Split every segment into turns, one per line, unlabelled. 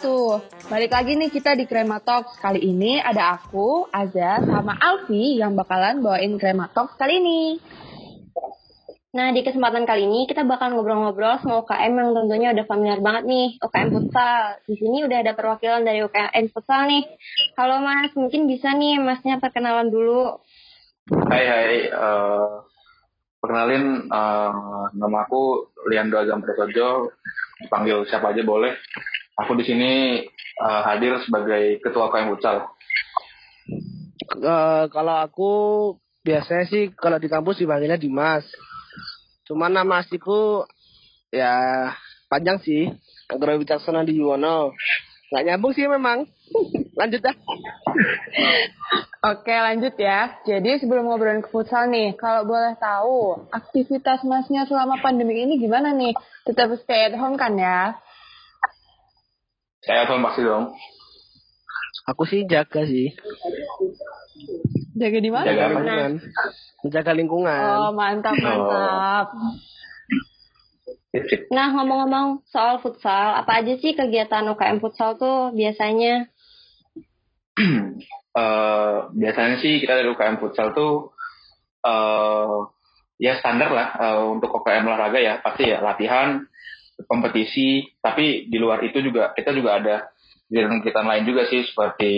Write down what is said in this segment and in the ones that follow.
wabarakatuh. Balik lagi nih kita di Krema Talks. Kali ini ada aku, Aza, sama Alfi yang bakalan bawain Krema Talks kali ini.
Nah, di kesempatan kali ini kita bakal ngobrol-ngobrol sama UKM yang tentunya udah familiar banget nih, UKM Futsal. Di sini udah ada perwakilan dari UKM Futsal nih. Halo Mas, mungkin bisa nih Masnya perkenalan dulu.
Hai hai, uh, perkenalin uh, nama aku Liando Agam Prasojo, panggil siapa aja boleh. Aku di sini uh, hadir sebagai ketua UKM Futsal.
Uh, kalau aku biasanya sih kalau di kampus dipanggilnya Dimas. Cuman nama asliku ya panjang sih. Agra Wicaksana di Yuwono. Nggak nyambung sih memang. Lanjut dah.
Oke lanjut ya. Jadi sebelum ngobrolin ke futsal nih, kalau boleh tahu aktivitas masnya selama pandemi ini gimana nih? Tetap stay at home kan ya?
Saya tuh pasti dong.
Aku sih jaga sih.
Jaga di mana?
Jaga
lingkungan. Menjaga lingkungan.
Oh mantap mantap.
Nah, ngomong-ngomong soal futsal, apa aja sih kegiatan UKM futsal tuh biasanya?
uh, biasanya sih kita dari UKM futsal tuh uh, ya standar lah uh, untuk UKM olahraga ya pasti ya latihan kompetisi tapi di luar itu juga kita juga ada kegiatan-kegiatan lain juga sih seperti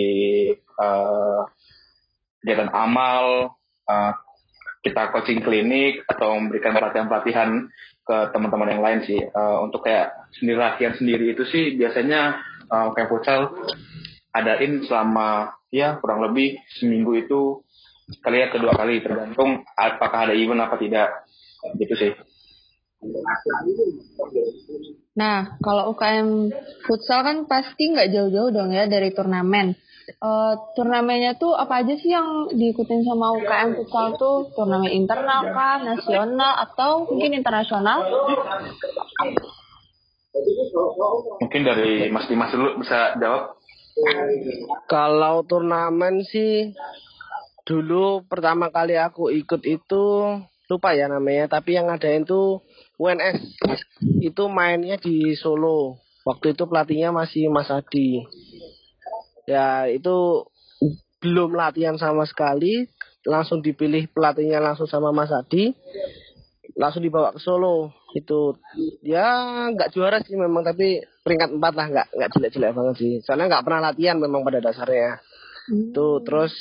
uh, kegiatan amal uh, kita coaching klinik atau memberikan pelatihan-pelatihan ke teman-teman yang lain sih uh, untuk kayak sendiri latihan sendiri itu sih biasanya uh, kayak futsal adain selama ya kurang lebih seminggu itu kali ya kedua kali tergantung apakah ada event apa tidak gitu sih.
Nah, kalau UKM futsal kan pasti nggak jauh-jauh dong ya dari turnamen. Uh, turnamennya tuh apa aja sih yang diikutin sama UKM futsal tuh? Turnamen internal kah, nasional atau mungkin internasional?
Mungkin dari Mas Dimas dulu bisa jawab.
Kalau turnamen sih dulu pertama kali aku ikut itu lupa ya namanya, tapi yang ngadain tuh UNS. Itu mainnya di Solo. Waktu itu pelatihnya masih Mas Adi. Ya, itu belum latihan sama sekali, langsung dipilih pelatihnya langsung sama Mas Adi. Langsung dibawa ke Solo. Itu ya nggak juara sih memang tapi peringkat empat lah nggak nggak jelek-jelek banget sih. Soalnya nggak pernah latihan memang pada dasarnya. Hmm. Tuh terus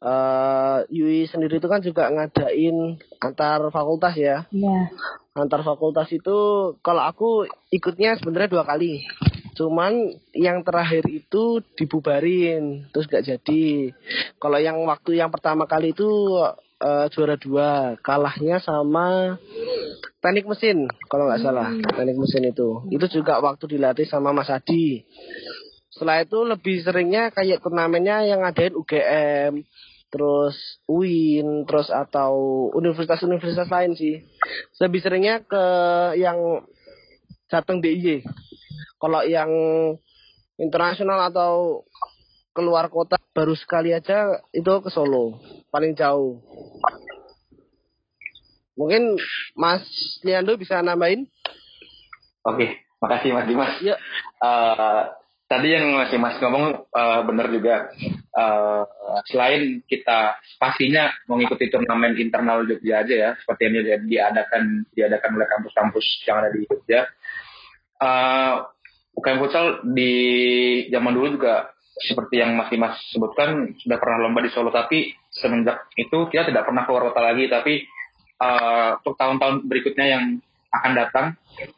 uh, Yui sendiri itu kan juga ngadain antar fakultas ya.
Iya.
Antar fakultas itu kalau aku ikutnya sebenarnya dua kali. Cuman yang terakhir itu dibubarin, terus gak jadi. Kalau yang waktu yang pertama kali itu uh, juara dua, kalahnya sama teknik mesin kalau nggak salah, teknik mesin itu. Itu juga waktu dilatih sama Mas Adi setelah itu lebih seringnya kayak turnamennya yang ngadain UGM terus UIN terus atau universitas-universitas lain sih. Lebih seringnya ke yang Jateng DIY kalau yang internasional atau keluar kota baru sekali aja itu ke Solo paling jauh. Mungkin Mas Liando bisa nambahin?
Oke makasih Mas Dimas.
Ya.
Uh, tadi yang masih mas ngomong uh, benar juga. Uh, selain kita pastinya mengikuti turnamen internal Jogja aja ya seperti yang diadakan diadakan oleh kampus-kampus yang ada di Jogja. Uh, UKM futsal di zaman dulu juga seperti yang masih mas sebutkan sudah pernah lomba di Solo. Tapi semenjak itu kita tidak pernah keluar kota lagi. Tapi uh, untuk tahun-tahun berikutnya yang akan datang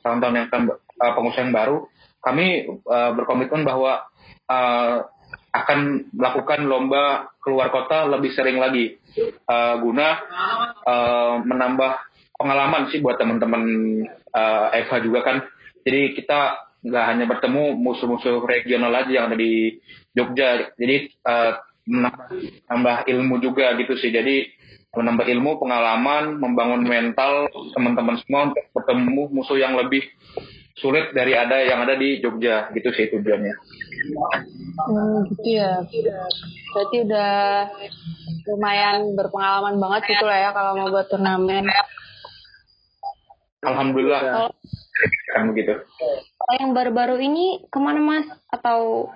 tahun-tahun yang akan uh, pengusaha yang baru kami uh, berkomitmen bahwa uh, akan melakukan lomba keluar kota lebih sering lagi uh, guna uh, menambah pengalaman sih buat teman-teman uh, Eva juga kan. Jadi kita nggak hanya bertemu musuh-musuh regional aja yang ada di Jogja. Jadi uh, menambah ilmu juga gitu sih. Jadi menambah ilmu, pengalaman, membangun mental teman-teman semua untuk bertemu musuh yang lebih sulit dari ada yang ada di Jogja gitu sih tujuannya.
Hmm, gitu ya. Berarti udah lumayan berpengalaman banget gitu lah ya kalau mau buat turnamen.
Alhamdulillah. Kan begitu.
Kalau yang baru-baru ini ke mana mas? Atau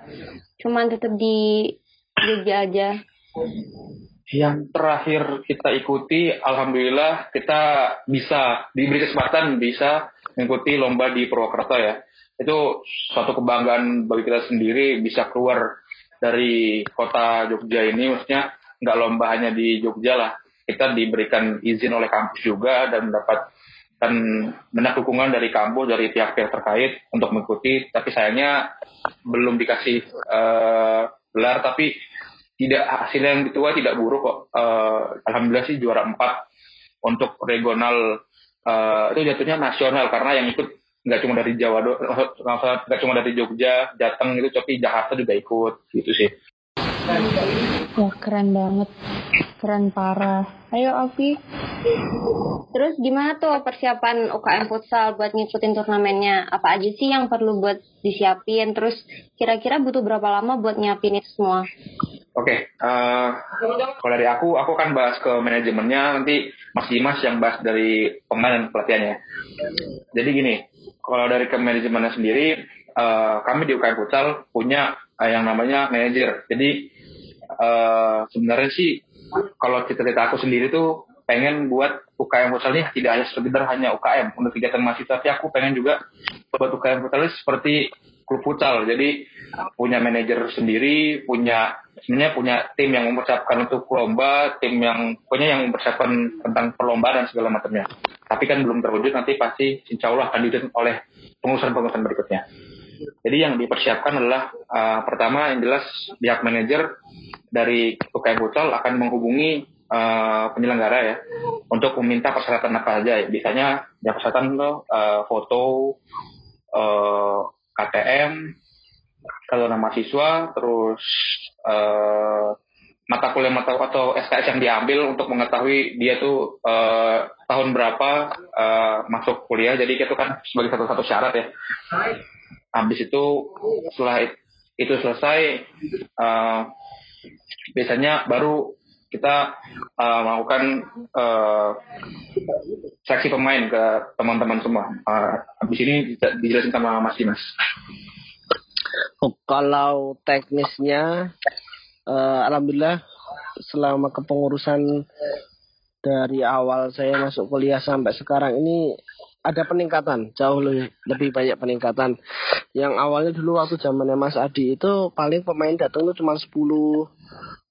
cuman tetap di Jogja aja?
Yang terakhir kita ikuti, alhamdulillah kita bisa diberi kesempatan bisa mengikuti lomba di Purwokerto ya. Itu suatu kebanggaan bagi kita sendiri bisa keluar dari kota Jogja ini, maksudnya nggak lomba hanya di Jogja lah. Kita diberikan izin oleh kampus juga dan mendapat dan banyak dukungan dari kampus dari pihak-pihak terkait untuk mengikuti tapi sayangnya belum dikasih uh, gelar tapi tidak hasilnya yang tua tidak buruk kok uh, alhamdulillah sih juara empat untuk regional uh, itu jatuhnya nasional karena yang ikut nggak cuma dari Jawa nggak cuma dari Jogja Jateng itu tapi Jakarta juga ikut gitu sih
Wah keren banget, keren parah. Ayo Alfi.
Terus gimana tuh persiapan UKM futsal buat ngikutin turnamennya? Apa aja sih yang perlu buat disiapin? Terus kira-kira butuh berapa lama buat nyiapin itu semua?
Oke, okay, uh, eh, kalau dari aku, aku akan bahas ke manajemennya nanti Mas Dimas yang bahas dari pemain dan pelatihannya. Jadi gini, kalau dari ke manajemennya sendiri, uh, kami di UKM Futsal punya uh, yang namanya manajer. Jadi uh, sebenarnya sih kalau cita-cita aku sendiri tuh pengen buat UKM futsal ini tidak hanya sekedar hanya UKM untuk kegiatan mahasiswa, tapi aku pengen juga buat UKM futsal seperti klub futsal. Jadi punya manajer sendiri, punya sebenarnya punya tim yang mempersiapkan untuk lomba, tim yang punya yang mempersiapkan tentang perlombaan dan segala macamnya. Tapi kan belum terwujud nanti pasti insya Allah akan diwujud oleh pengurusan-pengurusan berikutnya. Jadi yang dipersiapkan adalah uh, pertama yang jelas pihak manajer dari UKM Futsal akan menghubungi uh, penyelenggara ya untuk meminta persyaratan apa saja. Ya. Biasanya ya persyaratan uh, foto, uh, KTM, kalau nama siswa, terus uh, mata kuliah mata atau SKS yang diambil untuk mengetahui dia tuh uh, tahun berapa uh, masuk kuliah. Jadi itu kan sebagai satu-satu syarat ya. Habis itu setelah itu selesai uh, biasanya baru kita uh, melakukan uh, seleksi pemain ke teman-teman semua. Uh, habis ini dijelasin sama Mas Dimas.
Oh, kalau teknisnya, uh, alhamdulillah selama kepengurusan dari awal saya masuk kuliah sampai sekarang ini ada peningkatan, jauh lebih, lebih banyak peningkatan. Yang awalnya dulu waktu zamannya Mas Adi itu paling pemain datang itu cuma 10,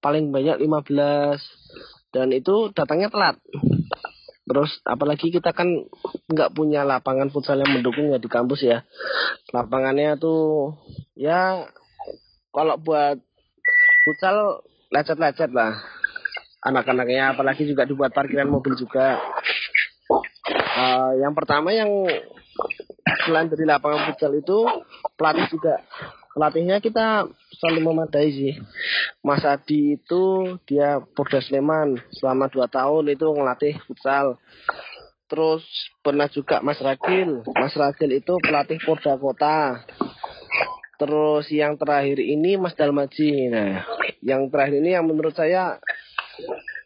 paling banyak 15 dan itu datangnya telat. Terus apalagi kita kan nggak punya lapangan futsal yang mendukung ya di kampus ya. Lapangannya tuh ya kalau buat futsal lecet-lecet lah. Anak-anaknya apalagi juga dibuat parkiran mobil juga. Uh, yang pertama yang selain dari lapangan futsal itu pelatih juga. Pelatihnya kita selalu memadai sih Mas Adi itu dia Porda Sleman selama dua tahun itu ngelatih futsal. Terus pernah juga Mas Ragil. Mas Ragil itu pelatih Porda Kota. Terus yang terakhir ini Mas Dalmaji. Nah yang terakhir ini yang menurut saya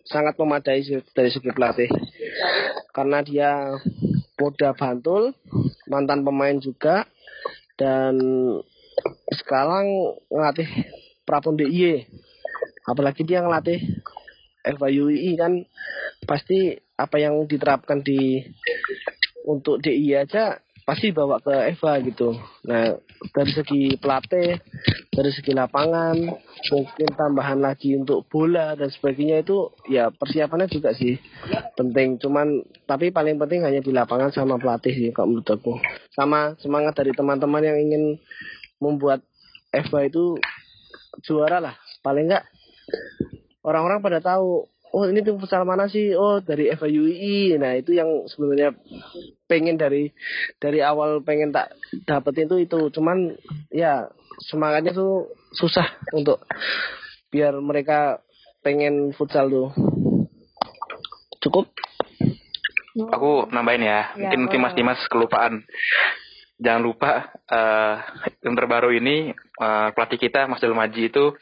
sangat memadai dari segi pelatih. Karena dia muda Bantul mantan pemain juga dan sekarang ngelatih Prapon DIY apalagi dia ngelatih FYUI kan pasti apa yang diterapkan di untuk DI aja pasti bawa ke Eva gitu. Nah dari segi pelatih, dari segi lapangan, mungkin tambahan lagi untuk bola dan sebagainya itu ya persiapannya juga sih penting. Cuman tapi paling penting hanya di lapangan sama pelatih sih kalau menurut aku. Sama semangat dari teman-teman yang ingin membuat Eva itu juara lah. Paling enggak orang-orang pada tahu oh ini tim futsal mana sih? Oh dari FIUI nah itu yang sebenarnya pengen dari dari awal pengen tak dapetin itu itu. Cuman ya semangatnya tuh susah untuk biar mereka pengen futsal tuh. Cukup?
Aku nambahin ya, ya mungkin mungkin Mas Dimas kelupaan. Jangan lupa uh, yang terbaru ini uh, pelatih kita Mas Delmaji itu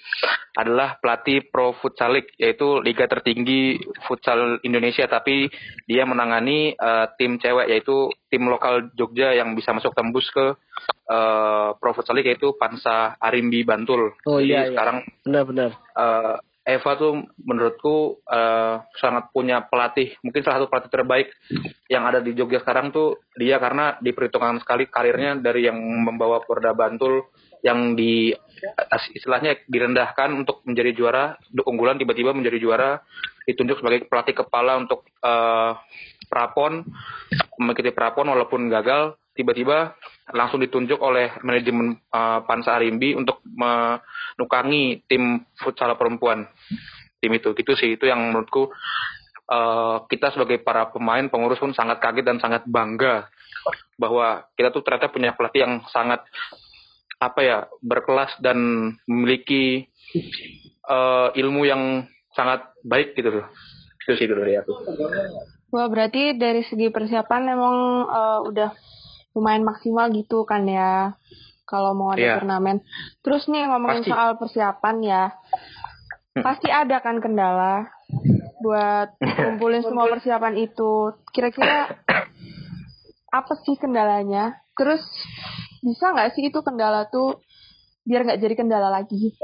adalah pelatih Pro Futsal League yaitu liga tertinggi futsal Indonesia tapi dia menangani uh, tim cewek yaitu tim lokal Jogja yang bisa masuk tembus ke uh, Pro Futsal League yaitu Pansa Arimbi Bantul.
Oh iya, iya. sekarang benar-benar
uh, Eva tuh menurutku uh, sangat punya pelatih, mungkin salah satu pelatih terbaik yang ada di Jogja sekarang tuh dia karena diperhitungkan sekali karirnya dari yang membawa Porda Bantul yang di istilahnya direndahkan untuk menjadi juara, unggulan tiba-tiba menjadi juara, ditunjuk sebagai pelatih kepala untuk uh, Prapon, mengikuti Prapon walaupun gagal, tiba-tiba langsung ditunjuk oleh manajemen uh, Pansa Arimbi untuk menukangi tim futsal perempuan tim itu gitu sih itu yang menurutku uh, kita sebagai para pemain pengurus pun sangat kaget dan sangat bangga bahwa kita tuh ternyata punya pelatih yang sangat apa ya berkelas dan memiliki uh, ilmu yang sangat baik gitu loh itu sih dulu dari aku.
Wah berarti dari segi persiapan memang uh, udah lumayan maksimal gitu kan ya kalau mau ada yeah. turnamen. Terus nih ngomongin pasti. soal persiapan ya, hmm. pasti ada kan kendala buat kumpulin semua persiapan itu. Kira-kira apa sih kendalanya? Terus bisa nggak sih itu kendala tuh biar nggak jadi kendala lagi?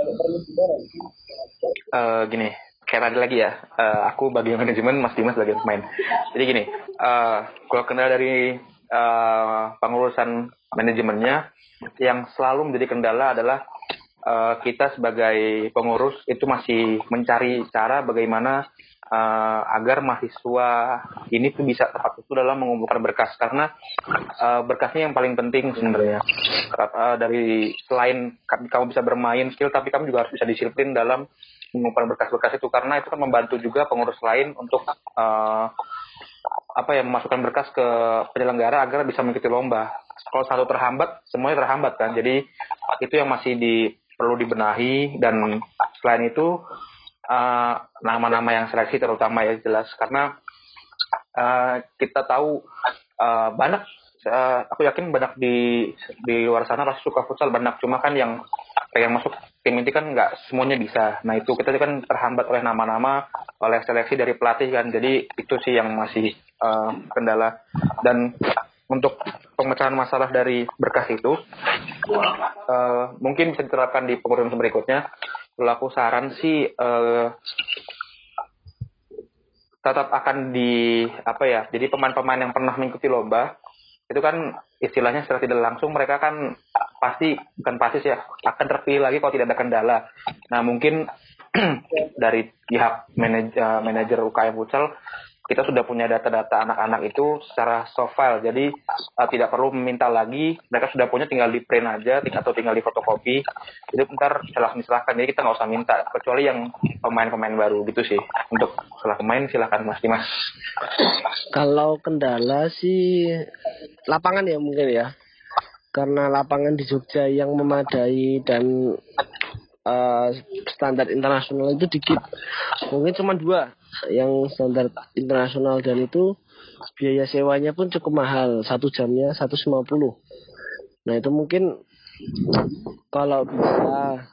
Uh, gini, kayak tadi lagi ya, uh, aku bagian manajemen, Mas Dimas bagian pemain. Jadi gini, uh, kalau kendala dari uh, pengurusan manajemennya yang selalu menjadi kendala adalah uh, kita sebagai pengurus itu masih mencari cara bagaimana uh, agar mahasiswa ini tuh bisa tepat waktu dalam mengumpulkan berkas. Karena uh, berkasnya yang paling penting sebenarnya. Uh, dari selain kamu bisa bermain skill tapi kamu juga harus bisa disiplin dalam mengumpulkan berkas-berkas itu karena itu kan membantu juga pengurus lain untuk uh, apa ya memasukkan berkas ke penyelenggara agar bisa mengikuti lomba. Kalau satu terhambat, semuanya terhambat kan. Jadi itu yang masih di perlu dibenahi dan selain itu uh, nama-nama yang seleksi terutama ya jelas karena uh, kita tahu uh, banyak uh, aku yakin banyak di di luar sana pasti suka futsal banyak cuma kan yang pengen masuk tim inti kan nggak semuanya bisa. Nah itu kita kan terhambat oleh nama-nama, oleh seleksi dari pelatih kan. Jadi itu sih yang masih uh, kendala. Dan untuk pemecahan masalah dari berkas itu uh, mungkin bisa diterapkan di pengurusan berikutnya. Kalau aku saran sih uh, tetap akan di apa ya? Jadi pemain-pemain yang pernah mengikuti lomba itu kan istilahnya secara tidak langsung mereka kan pasti bukan pasti ya akan terpilih lagi kalau tidak ada kendala. Nah mungkin dari pihak manajer, eh, manajer UKM Futsal kita sudah punya data-data anak-anak itu secara soft file, jadi uh, tidak perlu meminta lagi. Mereka sudah punya, tinggal di print aja, atau tinggal di fotokopi. Jadi ntar silahkan silahkan, jadi kita nggak usah minta, kecuali yang pemain-pemain baru gitu sih. Untuk setelah pemain silahkan Mas Dimas.
Kalau kendala sih lapangan ya mungkin ya, karena lapangan di Jogja yang memadai dan uh, standar internasional itu dikit mungkin cuma dua yang standar internasional dan itu biaya sewanya pun cukup mahal. Satu jamnya 150 nah itu mungkin kalau bisa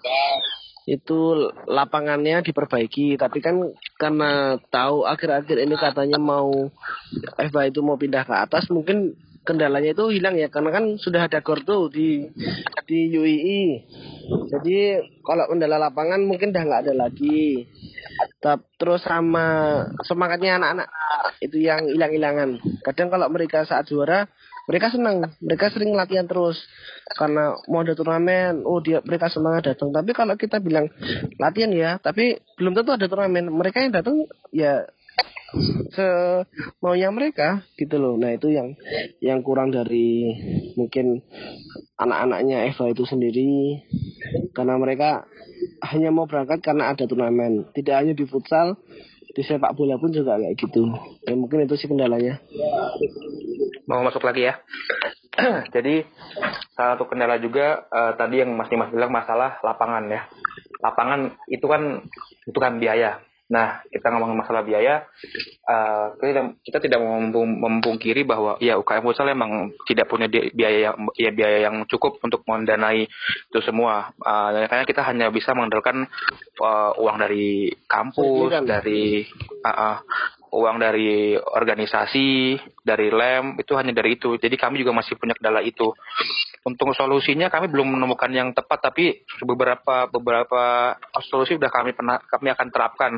itu lapangannya diperbaiki. Tapi kan karena tahu akhir-akhir ini katanya mau FIBA itu mau pindah ke atas mungkin kendalanya itu hilang ya karena kan sudah ada gordo di di UII jadi kalau kendala lapangan mungkin udah nggak ada lagi. Terus sama semangatnya anak-anak itu yang hilang-hilangan. Kadang kalau mereka saat juara mereka senang. Mereka sering latihan terus karena mau ada turnamen oh dia mereka semangat datang. Tapi kalau kita bilang latihan ya tapi belum tentu ada turnamen. Mereka yang datang ya se maunya mereka gitu loh. Nah itu yang yang kurang dari mungkin anak-anaknya Eva itu sendiri. Karena mereka hanya mau berangkat karena ada turnamen. Tidak hanya di futsal di sepak bola pun juga kayak gitu. Ya mungkin itu sih kendalanya.
Mau masuk lagi ya? Jadi salah satu kendala juga uh, tadi yang Mas Dimas bilang masalah lapangan ya. Lapangan itu kan itu kan biaya Nah, kita ngomongin masalah biaya, uh, kita, kita tidak memungkiri bahwa ya UKM futsal memang tidak punya biaya yang ya biaya yang cukup untuk mendanai itu semua. Uh, makanya kita hanya bisa mengandalkan uh, uang dari kampus, dari uh, uh, uang dari organisasi, dari lem, itu hanya dari itu. Jadi kami juga masih punya kendala itu. Untuk solusinya kami belum menemukan yang tepat, tapi beberapa beberapa solusi sudah kami pernah kami akan terapkan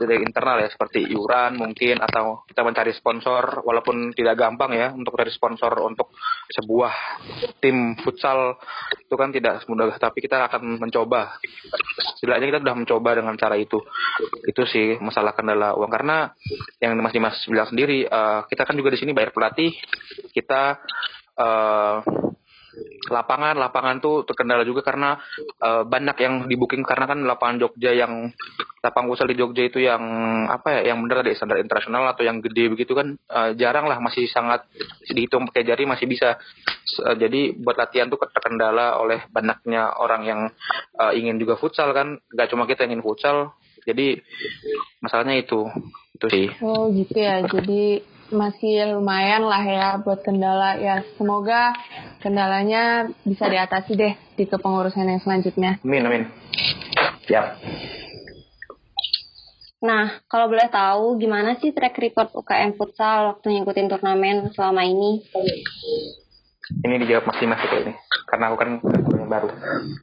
dari internal ya, seperti iuran mungkin atau kita mencari sponsor, walaupun tidak gampang ya untuk dari sponsor untuk sebuah tim futsal itu kan tidak semudah, tapi kita akan mencoba. Setidaknya kita sudah mencoba dengan cara itu. Itu sih masalah kendala uang karena yang Mas Dimas bilang sendiri, uh, kita kan juga di sini bayar pelatih, kita uh, lapangan lapangan tuh terkendala juga karena uh, banyak yang di booking karena kan lapangan Jogja yang lapangan futsal di Jogja itu yang apa ya yang benar ada standar internasional atau yang gede begitu kan uh, jarang lah masih sangat dihitung pakai jari masih bisa. Uh, jadi buat latihan tuh terkendala oleh banyaknya orang yang uh, ingin juga futsal kan. Gak cuma kita ingin futsal. Jadi masalahnya itu. Itu sih.
Oh gitu ya. Jadi masih lumayan lah ya buat kendala ya semoga kendalanya bisa diatasi deh di kepengurusan yang selanjutnya
amin amin siap
Nah, kalau boleh tahu gimana sih track record UKM Futsal waktu ngikutin turnamen selama ini?
Ini dijawab masih masih ini, karena aku kan baru.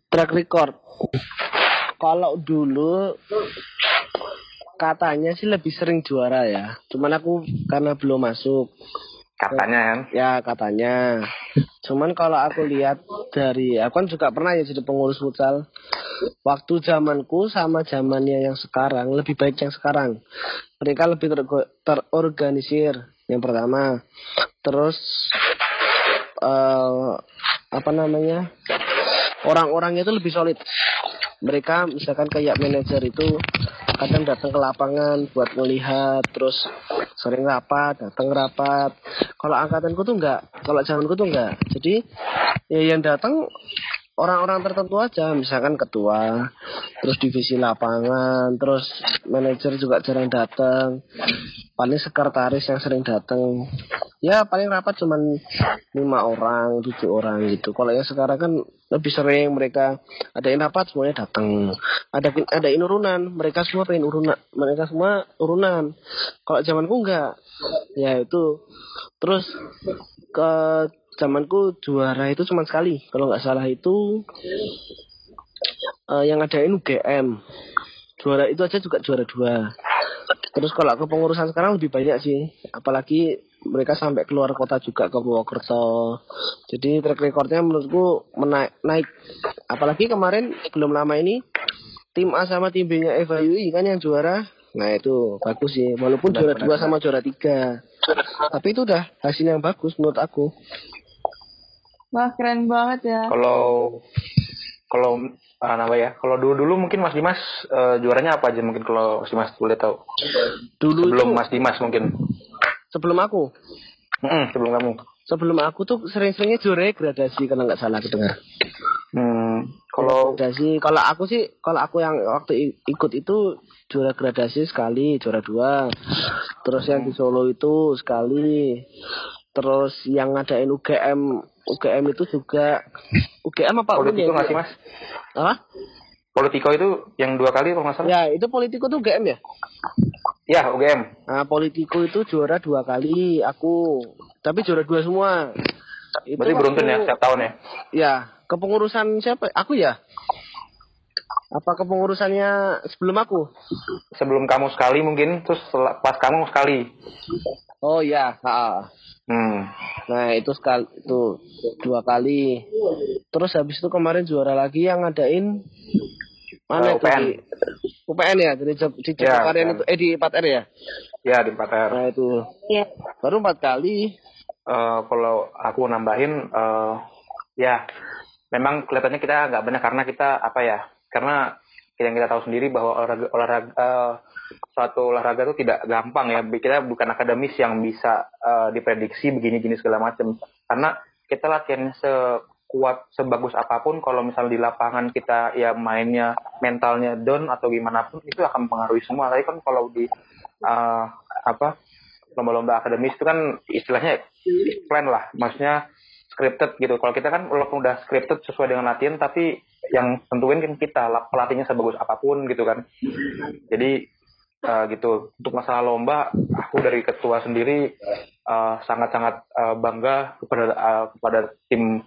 Track record. Kalau dulu katanya sih lebih sering juara ya. Cuman aku karena belum masuk.
Katanya kan?
Ya katanya. Cuman kalau aku lihat dari, aku kan juga pernah ya jadi pengurus futsal. Waktu zamanku sama zamannya yang sekarang lebih baik yang sekarang. Mereka lebih ter terorganisir. Yang pertama, terus uh, apa namanya? Orang-orangnya itu lebih solid. Mereka misalkan kayak manajer itu kadang datang ke lapangan buat melihat terus sering rapat datang rapat. Kalau angkatanku tuh enggak kalau zamanku tuh enggak jadi ya yang datang orang-orang tertentu aja misalkan ketua terus divisi lapangan terus manajer juga jarang datang. Paling sekretaris yang sering datang ya paling rapat cuman lima orang tujuh orang gitu. Kalau yang sekarang kan lebih sering mereka ada yang rapat semuanya datang. Ada ada urunan mereka semua pengen urunan mereka semua urunan. Kalau zamanku enggak. Ya itu. Terus ke zamanku juara itu cuma sekali. Kalau nggak salah itu uh, yang adain UGM juara itu aja juga juara dua. Terus kalau ke pengurusan sekarang lebih banyak sih. Apalagi mereka sampai keluar kota juga ke Purwokerto. Jadi track recordnya menurutku menaik naik. Apalagi kemarin belum lama ini tim A sama tim B-nya Eva UI kan yang juara. Nah itu bagus sih, walaupun juara dua sama juara tiga. Tapi itu udah hasil yang bagus menurut aku.
Wah keren banget ya.
Kalau kalau uh, nama ya. Kalau dulu dulu mungkin Mas Dimas uh, juaranya apa aja mungkin kalau Mas Dimas boleh tahu. Dulu sebelum itu, Mas Dimas mungkin.
Sebelum aku?
Mm, sebelum kamu.
Sebelum aku tuh sering-seringnya juara gradasi kalau nggak salah aku dengar.
Hmm, kalau
gradasi, kalau aku sih, kalau aku yang waktu ikut itu juara gradasi sekali, juara dua. Terus yang di Solo itu sekali. Terus yang ngadain UGM, UGM itu juga UGM apa
Politiko nggak sih mas?
Apa?
Politiko itu yang dua kali kalau nggak salah?
Ya itu Politiko tuh UGM ya?
Ya, UGM.
Nah, Politico itu juara dua kali, aku. Tapi juara dua semua.
Itu Berarti beruntun ya, setiap tahun ya?
Ya, kepengurusan siapa? Aku ya? Apa kepengurusannya sebelum aku?
Sebelum kamu sekali mungkin, terus pas kamu sekali.
Oh ya, ha.
Hmm.
Nah itu sekali itu dua kali. Terus habis itu kemarin juara lagi yang ngadain mana uh, itu? UPN ya dari di Jakarta ya, itu eh di 4R ya?
Ya di 4R.
Nah itu.
Iya.
Baru empat kali.
Uh, kalau aku nambahin uh, ya memang kelihatannya kita nggak banyak karena kita apa ya? Karena yang kita tahu sendiri bahwa olahraga olahraga uh, suatu olahraga itu tidak gampang ya. Kita bukan akademis yang bisa uh, diprediksi begini-gini segala macam. Karena kita latihan se kuat sebagus apa pun kalau misal di lapangan kita ya mainnya mentalnya down atau gimana pun itu akan mempengaruhi semua tapi kan kalau di uh, apa lomba-lomba akademis itu kan istilahnya plan lah maksudnya scripted gitu kalau kita kan walaupun udah scripted sesuai dengan latihan tapi yang tentuin kan kita pelatihnya sebagus apa pun gitu kan jadi uh, gitu. Untuk masalah lomba aku dari ketua sendiri sangat-sangat uh, uh, bangga kepada uh, kepada tim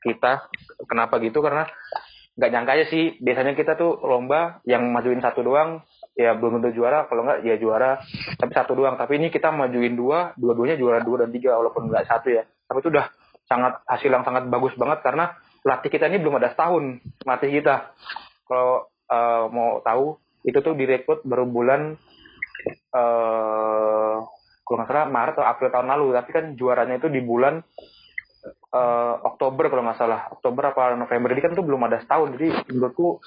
kita. Kenapa gitu? Karena nggak nyangka aja sih. Biasanya kita tuh lomba yang majuin satu doang ya belum tentu juara. Kalau nggak ya juara. Tapi satu doang. Tapi ini kita majuin dua dua-duanya juara dua dan tiga walaupun nggak satu ya. Tapi itu udah sangat hasil yang sangat bagus banget karena latih kita ini belum ada setahun latih kita. Kalau uh, mau tahu itu tuh direkrut baru bulan uh, kalau nggak salah Maret atau April tahun lalu. Tapi kan juaranya itu di bulan uh, Oktober kalau nggak salah. Oktober apa November. Ini kan tuh belum ada setahun. Jadi menurutku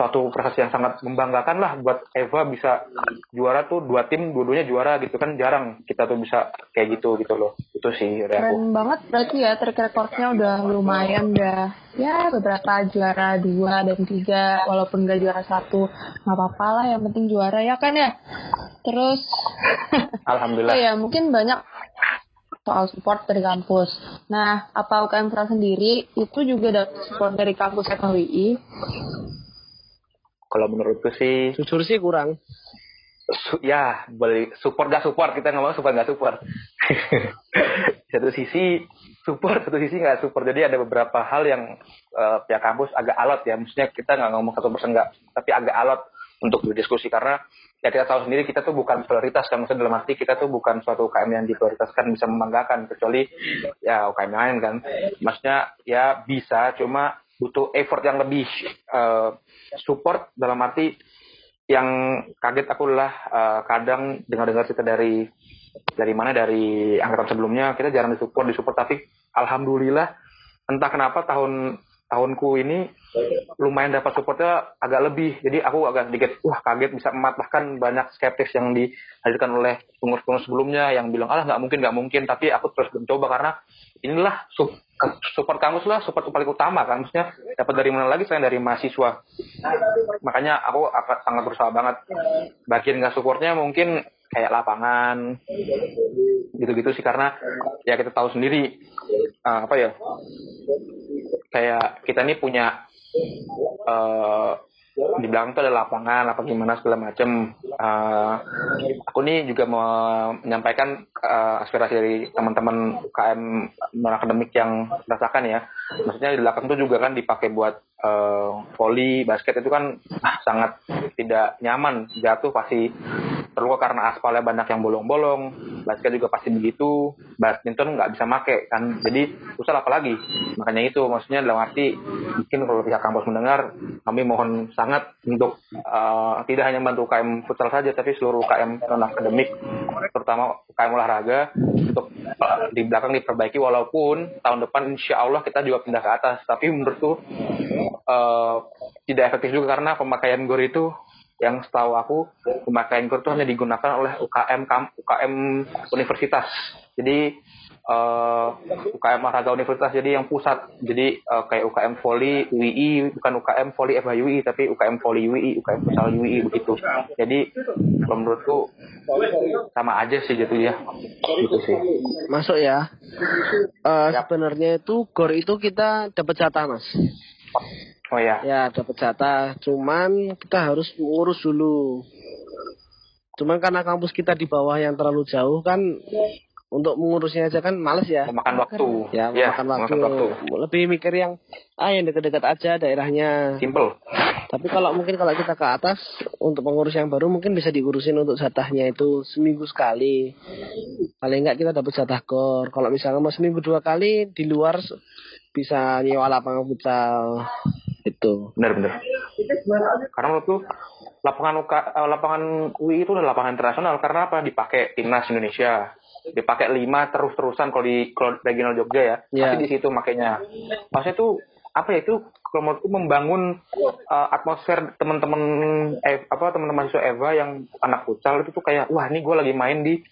suatu prestasi yang sangat membanggakan lah buat Eva bisa juara tuh dua tim dua-duanya juara gitu kan jarang kita tuh bisa kayak gitu gitu loh itu sih
dari keren aku. banget berarti ya track recordnya udah lumayan udah ya beberapa juara dua dan tiga walaupun gak juara satu nggak apa-apa lah yang penting juara ya kan ya terus
alhamdulillah
oh ya mungkin banyak soal support dari kampus. Nah, apa UKM Pro sendiri itu juga dapat support dari kampus FHWI?
Kalau menurutku sih...
Jujur sih kurang.
Su ya, boleh support gak support. Kita mau support gak support. satu sisi support, satu sisi nggak support. Jadi ada beberapa hal yang uh, pihak kampus agak alot ya. Maksudnya kita nggak ngomong satu persen nggak, tapi agak alot untuk berdiskusi karena ya kita tahu sendiri kita tuh bukan prioritas kan maksudnya dalam arti kita tuh bukan suatu UKM yang diprioritaskan bisa membanggakan kecuali ya UKM lain kan maksudnya ya bisa cuma butuh effort yang lebih uh, support dalam arti yang kaget aku lah uh, kadang dengar-dengar cerita dari dari mana dari angkatan sebelumnya kita jarang disupport disupport. Tapi alhamdulillah entah kenapa tahun tahunku ini lumayan dapat supportnya agak lebih. Jadi aku agak sedikit wah kaget bisa mematahkan banyak skeptis yang dihadirkan oleh pengurus-pengurus sebelumnya yang bilang alah nggak mungkin nggak mungkin. Tapi aku terus mencoba karena inilah support kampus lah support paling utama kan maksudnya dapat dari mana lagi selain dari mahasiswa. Makanya aku akan sangat berusaha banget. Bagian nggak supportnya mungkin kayak lapangan gitu-gitu sih karena ya kita tahu sendiri uh, apa ya kayak kita nih punya uh, di belakang tuh ada lapangan apa gimana segala macam uh, aku nih juga mau menyampaikan uh, aspirasi dari teman-teman UKM non akademik yang rasakan ya. Maksudnya di belakang tuh juga kan dipakai buat uh, volley basket itu kan sangat tidak nyaman. Jatuh pasti terluka karena aspalnya banyak yang bolong-bolong. Basket juga pasti begitu. Badminton nggak bisa make kan? Jadi susah apa lagi makanya itu maksudnya dalam arti mungkin kalau pihak kampus mendengar kami mohon sangat untuk uh, tidak hanya bantu UKM futsal saja tapi seluruh UKM non akademik terutama UKM olahraga untuk uh, di belakang diperbaiki. Walaupun tahun depan insya Allah kita juga pindah ke atas tapi menurutku uh, tidak efektif juga karena pemakaian gor itu yang setahu aku pemakaian kur itu hanya digunakan oleh UKM UKM universitas. Jadi uh, eh, UKM olahraga universitas jadi yang pusat. Jadi uh, kayak UKM Voli UI bukan UKM Voli FHUI tapi UKM Voli UI, UKM Futsal UI begitu. Jadi menurutku sama aja sih gitu ya. Gitu sih.
Masuk ya. Uh, Sebenarnya itu gor itu kita dapat jatah mas.
Oh ya.
Ya dapat jatah, cuman kita harus ngurus dulu. Cuman karena kampus kita di bawah yang terlalu jauh kan untuk mengurusnya aja kan males ya.
Memakan waktu.
Ya, ya memakan waktu. waktu. Lebih mikir yang ah yang dekat-dekat aja daerahnya.
Simple.
Tapi kalau mungkin kalau kita ke atas untuk pengurus yang baru mungkin bisa diurusin untuk jatahnya itu seminggu sekali. Paling enggak kita dapat jatah kor. Kalau misalnya mau seminggu dua kali di luar bisa nyewa lapangan futsal. Itu.
Benar-benar karena menurutku lapangan UK, eh, lapangan UI itu adalah lapangan internasional. Karena apa? Dipakai timnas Indonesia. Dipakai lima terus-terusan kalau di kalau regional Jogja ya. Yeah. pasti di situ makanya maksudnya itu apa ya? Itu kalau menurutku membangun uh, atmosfer teman-teman eh, apa teman-teman mahasiswa Eva yang anak futsal itu tuh kayak wah ini gue lagi main di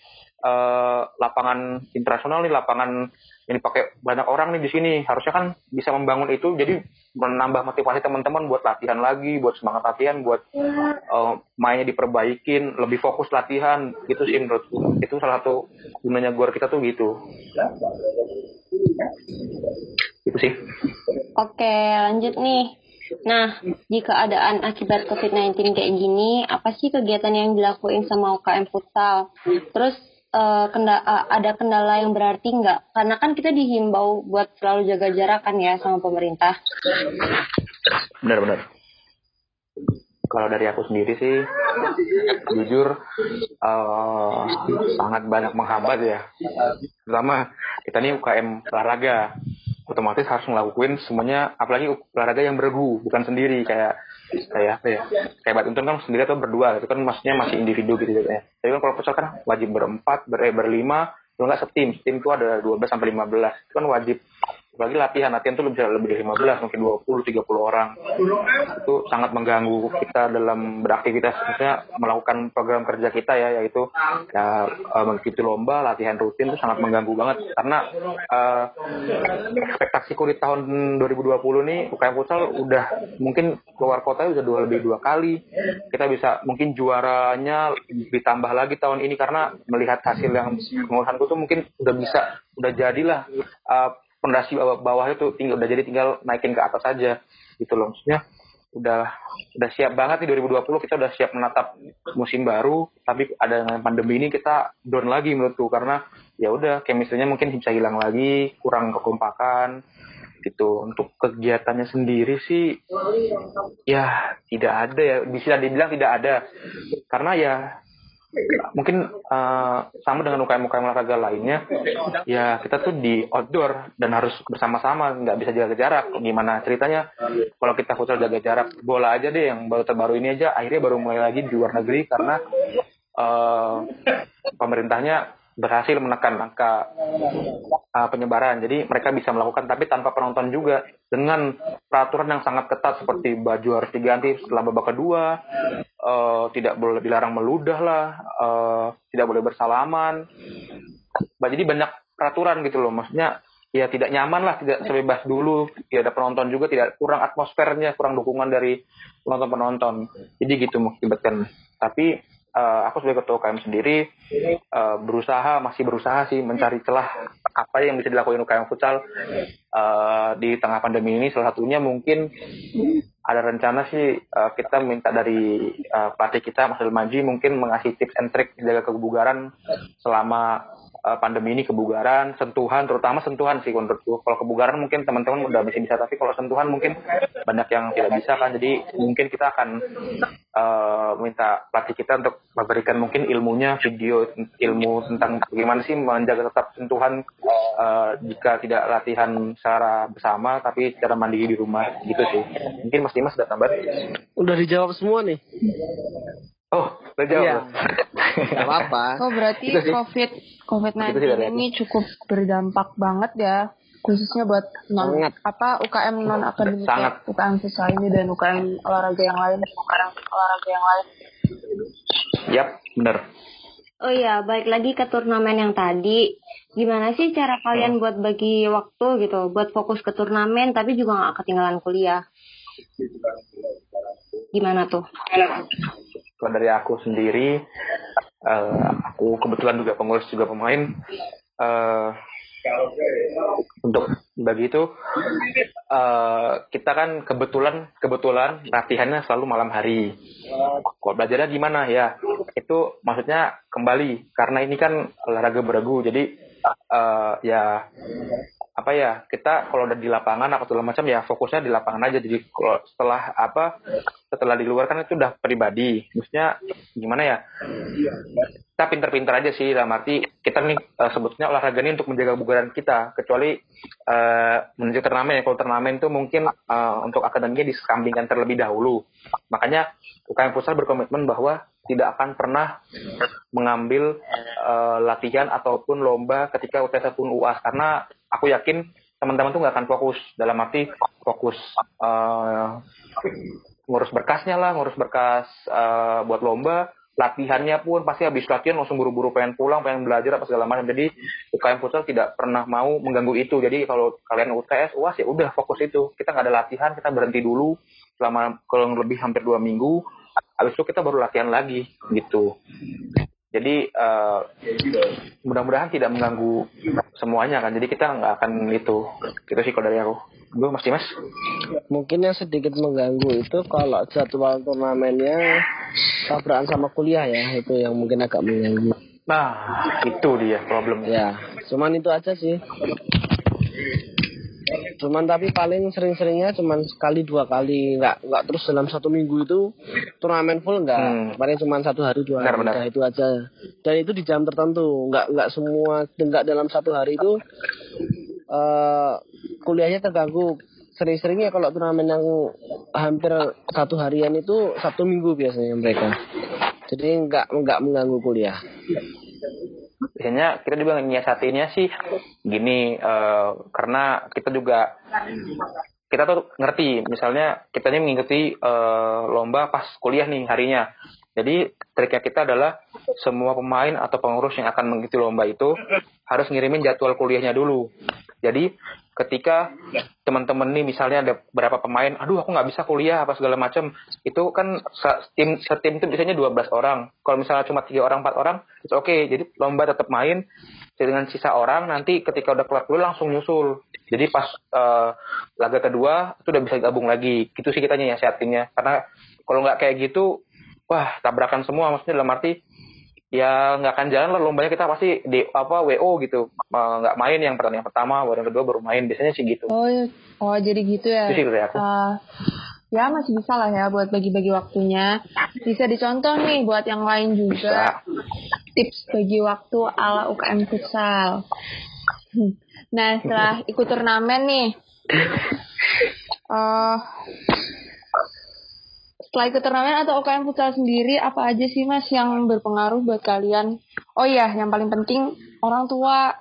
uh, lapangan internasional nih lapangan ini pakai banyak orang nih di sini. Harusnya kan bisa membangun itu. Jadi menambah motivasi teman-teman buat latihan lagi buat semangat latihan buat uh, mainnya diperbaikin lebih fokus latihan. Gitu sih menurutku itu salah satu gunanya gor kita tuh gitu. Itu sih.
Oke lanjut nih. Nah, di keadaan akibat COVID-19 kayak gini, apa sih kegiatan yang dilakuin sama UKM Futsal? Terus uh, kenda uh, ada kendala yang berarti nggak? Karena kan kita dihimbau buat selalu jaga jarak kan ya sama pemerintah.
Benar-benar. Kalau dari aku sendiri sih, jujur uh, sangat banyak menghambat ya. Pertama, kita nih UKM olahraga, otomatis harus ngelakuin semuanya, apalagi olahraga yang bergu, bukan sendiri kayak kayak apa ya? Kayak badminton kan sendiri atau berdua itu kan maksudnya masih individu gitu ya. Tapi kan kalau futsal kan wajib berempat ber, eh, berlima kalau nggak setim. Setim itu ada 12 sampai 15 itu kan wajib lagi latihan latihan tuh bisa lebih dari 15 mungkin 20 30 orang. Itu sangat mengganggu kita dalam beraktivitas misalnya melakukan program kerja kita ya yaitu ya uh, mengikuti lomba latihan rutin itu sangat mengganggu banget. Karena uh, ekspektasiku di tahun 2020 nih UKM futsal udah mungkin keluar kota udah dua lebih dua kali. Kita bisa mungkin juaranya ditambah lagi tahun ini karena melihat hasil yang pengurusanku tuh mungkin udah bisa udah jadilah uh, pondasi bawah, bawah itu tinggal udah jadi tinggal naikin ke atas saja gitu loh. Maksudnya udah udah siap banget nih 2020 kita udah siap menatap musim baru tapi ada pandemi ini kita down lagi menurutku karena ya udah chemistry-nya mungkin bisa hilang lagi kurang kekompakan gitu. Untuk kegiatannya sendiri sih ya tidak ada ya. Bisa dibilang tidak ada. Karena ya mungkin uh, sama dengan UKM-UKM olahraga lainnya ya kita tuh di outdoor dan harus bersama-sama nggak bisa jaga jarak. Gimana ceritanya? Kalau kita futsal jaga jarak bola aja deh yang baru terbaru ini aja akhirnya baru mulai lagi di luar negeri karena uh, pemerintahnya berhasil menekan angka uh, penyebaran. Jadi mereka bisa melakukan tapi tanpa penonton juga. Dengan peraturan yang sangat ketat seperti baju harus diganti setelah babak kedua, uh, tidak boleh dilarang meludah lah, uh, tidak boleh bersalaman. Jadi banyak peraturan gitu loh. Maksudnya ya tidak nyaman lah, tidak sebebas dulu. Ya ada penonton juga tidak kurang atmosfernya, kurang dukungan dari penonton-penonton. Jadi gitu mengakibatkan. Tapi uh, aku sebagai ketua UKM sendiri uh, berusaha masih berusaha sih mencari celah apa yang bisa dilakukan UKM futsal. Uh, di tengah pandemi ini salah satunya mungkin ada rencana sih uh, kita minta dari uh, pelatih kita Mas Manji mungkin mengasih tips and trick jaga kebugaran selama pandemi ini kebugaran, sentuhan, terutama sentuhan sih menurutku. Kalau kebugaran mungkin teman-teman udah bisa bisa, tapi kalau sentuhan mungkin banyak yang tidak bisa kan. Jadi mungkin kita akan uh, minta pelatih kita untuk memberikan mungkin ilmunya, video ilmu tentang bagaimana sih menjaga tetap sentuhan uh, jika tidak latihan secara bersama, tapi secara mandiri di rumah gitu sih. Mungkin Mas Dimas sudah tambah?
Udah dijawab semua nih.
Oh, udah jawab. Iya.
Gak apa-apa.
Oh, berarti COVID COVID-19 ini cukup berdampak banget ya khususnya buat non Sangat. apa UKM non akademik ya, UKM siswa ini dan UKM olahraga yang lain UKM olahraga yang lain.
Yap, benar.
Oh iya, balik lagi ke turnamen yang tadi. Gimana sih cara kalian hmm. buat bagi waktu gitu, buat fokus ke turnamen tapi juga nggak ketinggalan kuliah? Gimana tuh?
Kalau dari aku sendiri, uh, aku kebetulan juga pengurus juga pemain uh, untuk bagi itu uh, kita kan kebetulan kebetulan latihannya selalu malam hari. Kalau belajarnya gimana ya? Itu maksudnya kembali karena ini kan olahraga beregu jadi uh, ya apa ya kita kalau udah di lapangan atau segala macam ya fokusnya di lapangan aja. Jadi kalau setelah apa setelah di luar kan itu udah pribadi. Maksudnya gimana ya? Kita pinter-pinter aja sih dalam arti kita nih uh, sebetulnya olahraga ini untuk menjaga kebugaran kita. Kecuali uh, menuju turnamen ya. Kalau turnamen itu mungkin uh, untuk akademinya disampingkan terlebih dahulu. Makanya UKM Futsal berkomitmen bahwa tidak akan pernah mengambil uh, latihan ataupun lomba ketika UTS pun UAS karena aku yakin teman-teman tuh nggak akan fokus dalam arti fokus uh, ngurus berkasnya lah, ngurus berkas uh, buat lomba, latihannya pun pasti habis latihan langsung buru-buru pengen pulang pengen belajar apa segala macam. Jadi UKM futsal tidak pernah mau mengganggu itu. Jadi kalau kalian UTS uas ya udah fokus itu. Kita nggak ada latihan kita berhenti dulu selama kurang lebih hampir dua minggu. Habis itu kita baru latihan lagi gitu jadi uh, mudah-mudahan tidak mengganggu semuanya kan. Jadi kita nggak akan itu. Itu sih kalau dari aku. Gue mas?
Mungkin yang sedikit mengganggu itu kalau jadwal turnamennya tabrakan sama kuliah ya. Itu yang mungkin agak mengganggu.
Nah itu dia problem.
Ya cuman itu aja sih cuman tapi paling sering-seringnya cuman sekali dua kali. Nggak nggak terus dalam satu minggu itu turnamen full nggak. Hmm. paling cuman satu hari dua hari benar, benar. itu aja. Dan itu di jam tertentu. Nggak nggak semua nggak dalam satu hari itu uh, kuliahnya terganggu. Sering-seringnya kalau turnamen yang hampir satu harian itu satu minggu biasanya mereka. Jadi nggak nggak mengganggu kuliah
biasanya kita juga nyiasatinya sih gini uh, karena kita juga kita tuh ngerti misalnya kita ini mengikuti uh, lomba pas kuliah nih harinya. Jadi triknya kita adalah semua pemain atau pengurus yang akan mengikuti lomba itu harus ngirimin jadwal kuliahnya dulu. Jadi ketika teman-teman nih misalnya ada berapa pemain, aduh aku nggak bisa kuliah apa segala macam, itu kan tim setim itu biasanya 12 orang. Kalau misalnya cuma tiga orang, empat orang, itu oke. Okay. Jadi lomba tetap main dengan sisa orang. Nanti ketika udah kelar dulu langsung nyusul. Jadi pas uh, laga kedua itu udah bisa gabung lagi. Gitu sih kitanya ya sehatinnya. Karena kalau nggak kayak gitu, wah tabrakan semua. Maksudnya dalam arti ya nggak akan jalan lah lombanya. Kita pasti di apa wo gitu. Nggak main yang pertandingan pertama baru yang kedua baru main. Biasanya sih gitu.
Oh iya. oh jadi gitu ya.
Itu sih aku.
Uh, ya masih bisa lah ya buat bagi-bagi waktunya. Bisa dicontoh nih buat yang lain juga. Bisa. tips bagi waktu ala UKM futsal. Nah setelah ikut turnamen nih. Uh, setelah ikut turnamen atau UKM futsal sendiri apa aja sih mas yang berpengaruh buat kalian? Oh iya, yang paling penting orang tua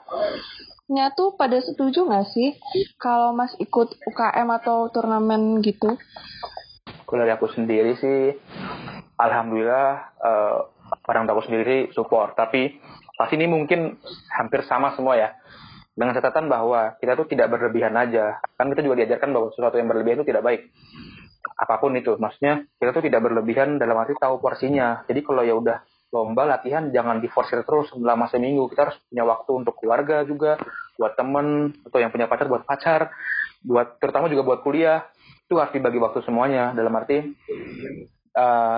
nya tuh pada setuju nggak sih kalau mas ikut UKM atau turnamen gitu?
Kalau dari aku sendiri sih, alhamdulillah uh, orang tua aku sendiri support. Tapi pasti ini mungkin hampir sama semua ya. Dengan catatan bahwa kita tuh tidak berlebihan aja. Kan kita juga diajarkan bahwa sesuatu yang berlebihan itu tidak baik apa pun itu. Maksudnya kita tuh tidak berlebihan dalam arti tahu porsinya. Jadi kalau ya udah lomba latihan jangan diforsir terus selama seminggu. Kita harus punya waktu untuk keluarga juga buat temen atau yang punya pacar buat pacar buat terutama juga buat kuliah. Itu harus dibagi waktu semuanya. Dalam arti uh,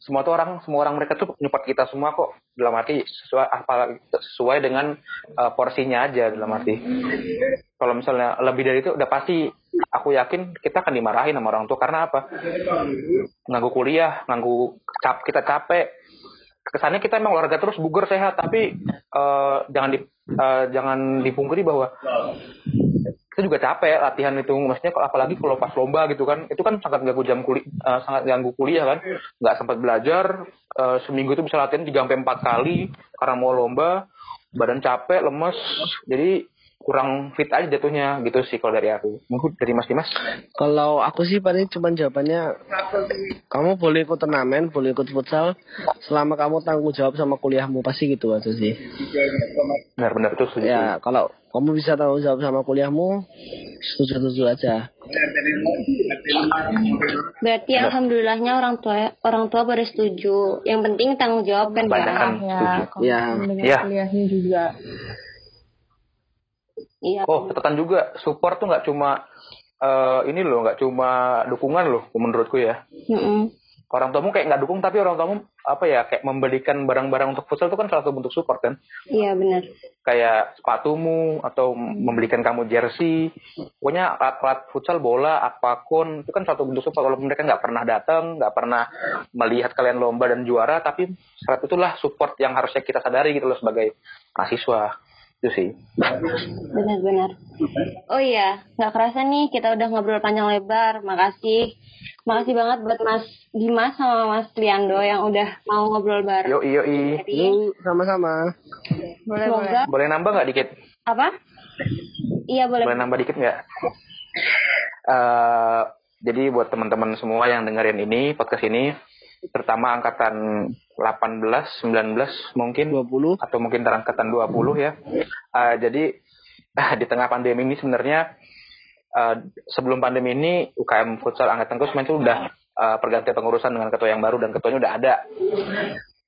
semua tuh orang semua orang mereka tuh nyupport kita semua kok. Dalam arti sesuai apa sesuai dengan uh, porsinya aja dalam arti. Kalau misalnya lebih dari itu udah pasti aku yakin kita akan dimarahin sama orang tua. Karena apa? Nganggu kuliah, nganggu cap, kita capek. Kesannya kita emang olahraga terus bugar sehat, tapi uh, jangan di, uh, jangan dipungkiri bahwa kita juga capek latihan itu. Maksudnya apalagi kalau pas lomba gitu kan itu kan sangat ganggu jam kuliah uh, sangat ganggu kuliah kan. Nggak sempat belajar uh, seminggu itu bisa latihan tiga sampai empat kali. Karena mau lomba badan capek lemes. Jadi kurang fit aja jatuhnya gitu sih kalau dari aku. Mungkin dari Mas Dimas?
Kalau aku sih paling cuma jawabannya kamu boleh ikut turnamen, boleh ikut futsal selama kamu tanggung jawab sama kuliahmu pasti gitu aja sih.
Benar-benar itu setuju.
Ya, kalau kamu bisa tanggung jawab sama kuliahmu, setuju-setuju aja.
Berarti alhamdulillahnya orang tua orang tua pada setuju. Yang penting tanggung jawab kan
ya. Ya, ya. kuliahnya juga.
Iya. Oh, catatan juga support tuh nggak cuma uh, ini loh, nggak cuma dukungan loh, menurutku ya. Mm -hmm. Orang tuamu kayak nggak dukung, tapi orang tuamu apa ya kayak membelikan barang-barang untuk futsal itu kan salah satu bentuk support kan?
Iya benar.
Kayak sepatumu atau membelikan kamu jersey, pokoknya alat-alat futsal, bola, apa pun itu kan satu bentuk support. Kalau mereka nggak pernah datang, nggak pernah melihat kalian lomba dan juara, tapi saat itulah support yang harusnya kita sadari gitu loh sebagai mahasiswa itu sih.
Benar-benar. Oh iya nggak kerasa nih kita udah ngobrol panjang lebar. Makasih. Makasih banget buat Mas Dimas sama Mas Triando yang udah mau ngobrol bareng.
Yo yo
yo sama-sama.
Boleh boleh. Boleh nambah nggak dikit?
Apa? Iya boleh.
Boleh nambah dikit nggak? Uh, jadi buat teman-teman semua yang dengerin ini podcast ini terutama angkatan 18, 19 mungkin
20
atau mungkin terangkatan 20 ya. Uh, jadi di tengah pandemi ini sebenarnya uh, sebelum pandemi ini UKM futsal angkatan Kusmen itu udah uh, pergantian pengurusan dengan ketua yang baru dan ketuanya udah ada.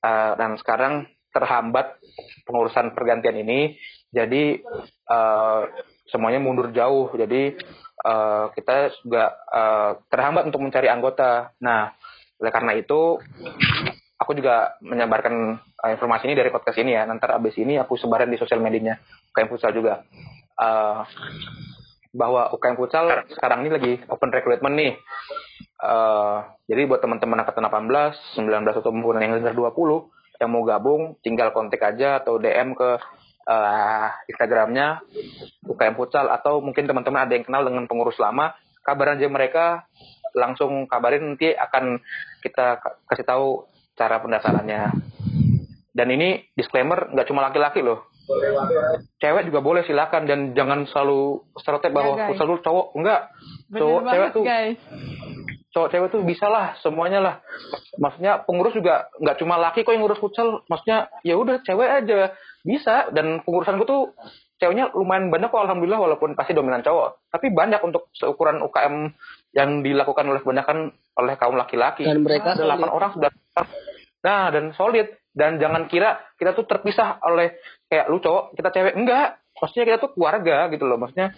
Uh, dan sekarang terhambat pengurusan pergantian ini, jadi uh, semuanya mundur jauh. Jadi uh, kita juga uh, terhambat untuk mencari anggota. Nah, oleh karena itu aku juga menyebarkan uh, informasi ini dari podcast ini ya. Nanti abis ini aku sebarin di sosial medianya UKM Futsal juga. Uh, bahwa UKM Futsal sekarang ini lagi open recruitment nih. Uh, jadi buat teman-teman angkatan 18, 19 atau maupun yang dengar 20 yang mau gabung tinggal kontak aja atau DM ke uh, Instagramnya UKM Futsal atau mungkin teman-teman ada yang kenal dengan pengurus lama kabar aja mereka langsung kabarin nanti akan kita kasih tahu cara pendaftarannya. Dan ini disclaimer nggak cuma laki-laki loh. Cewek juga boleh silakan. Dan jangan selalu stereotip bahwa
Ya, guys.
futsal lu cowok. Enggak
Bener
cowok cewek
banget,
tuh
guys.
cowok cewek tuh bisa lah semuanya lah. Maksudnya pengurus juga nggak cuma laki kok yang ngurus futsal. Maksudnya ya udah cewek aja. Bisa. Dan pengurusan gue tuh ceweknya lumayan banyak kok alhamdulillah walaupun pasti dominan cowok. Tapi banyak untuk seukuran UKM yang dilakukan oleh kebanyakan oleh kaum laki-laki.
Dan mereka
ada 8
solid.
orang sudah nah dan solid. Dan jangan kira kita tuh terpisah oleh kayak lu cowok kita cewek. Enggak. Maksudnya kita tuh keluarga gitu loh. Maksudnya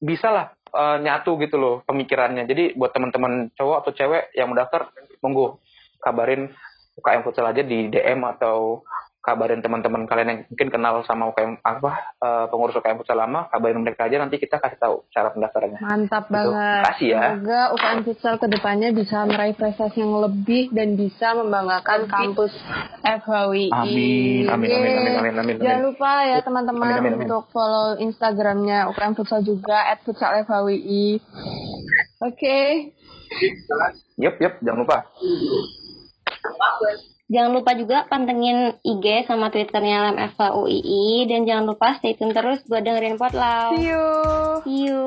bisa lah eh, nyatu gitu loh pemikirannya. Jadi buat teman-teman cowok atau cewek yang mendaftar, monggo kabarin UKM Futsal aja di DM atau kabarin teman-teman kalian yang mungkin kenal sama UKM apa eh, pengurus UKM Futsal lama, kabarin mereka aja nanti kita kasih tahu cara pendaftarannya.
Mantap
Gitu.
banget.
Makasih ya.
Semoga UKM Futsal ke depannya bisa meraih prestasi yang lebih dan bisa membanggakan kampus FHWI.
Amin, amin, amin, amin, amin, amin,
Jangan
amin.
lupa ya teman-teman
Amin, amin, amin.
untuk follow Instagramnya UKM Futsal juga @futsal FHWI. Oke.
Yup, yup, jangan lupa.
Jangan lupa juga pantengin IG sama Twitternya LMFA UII dan jangan lupa stay tune terus buat dengerin potlau
See you.
See you.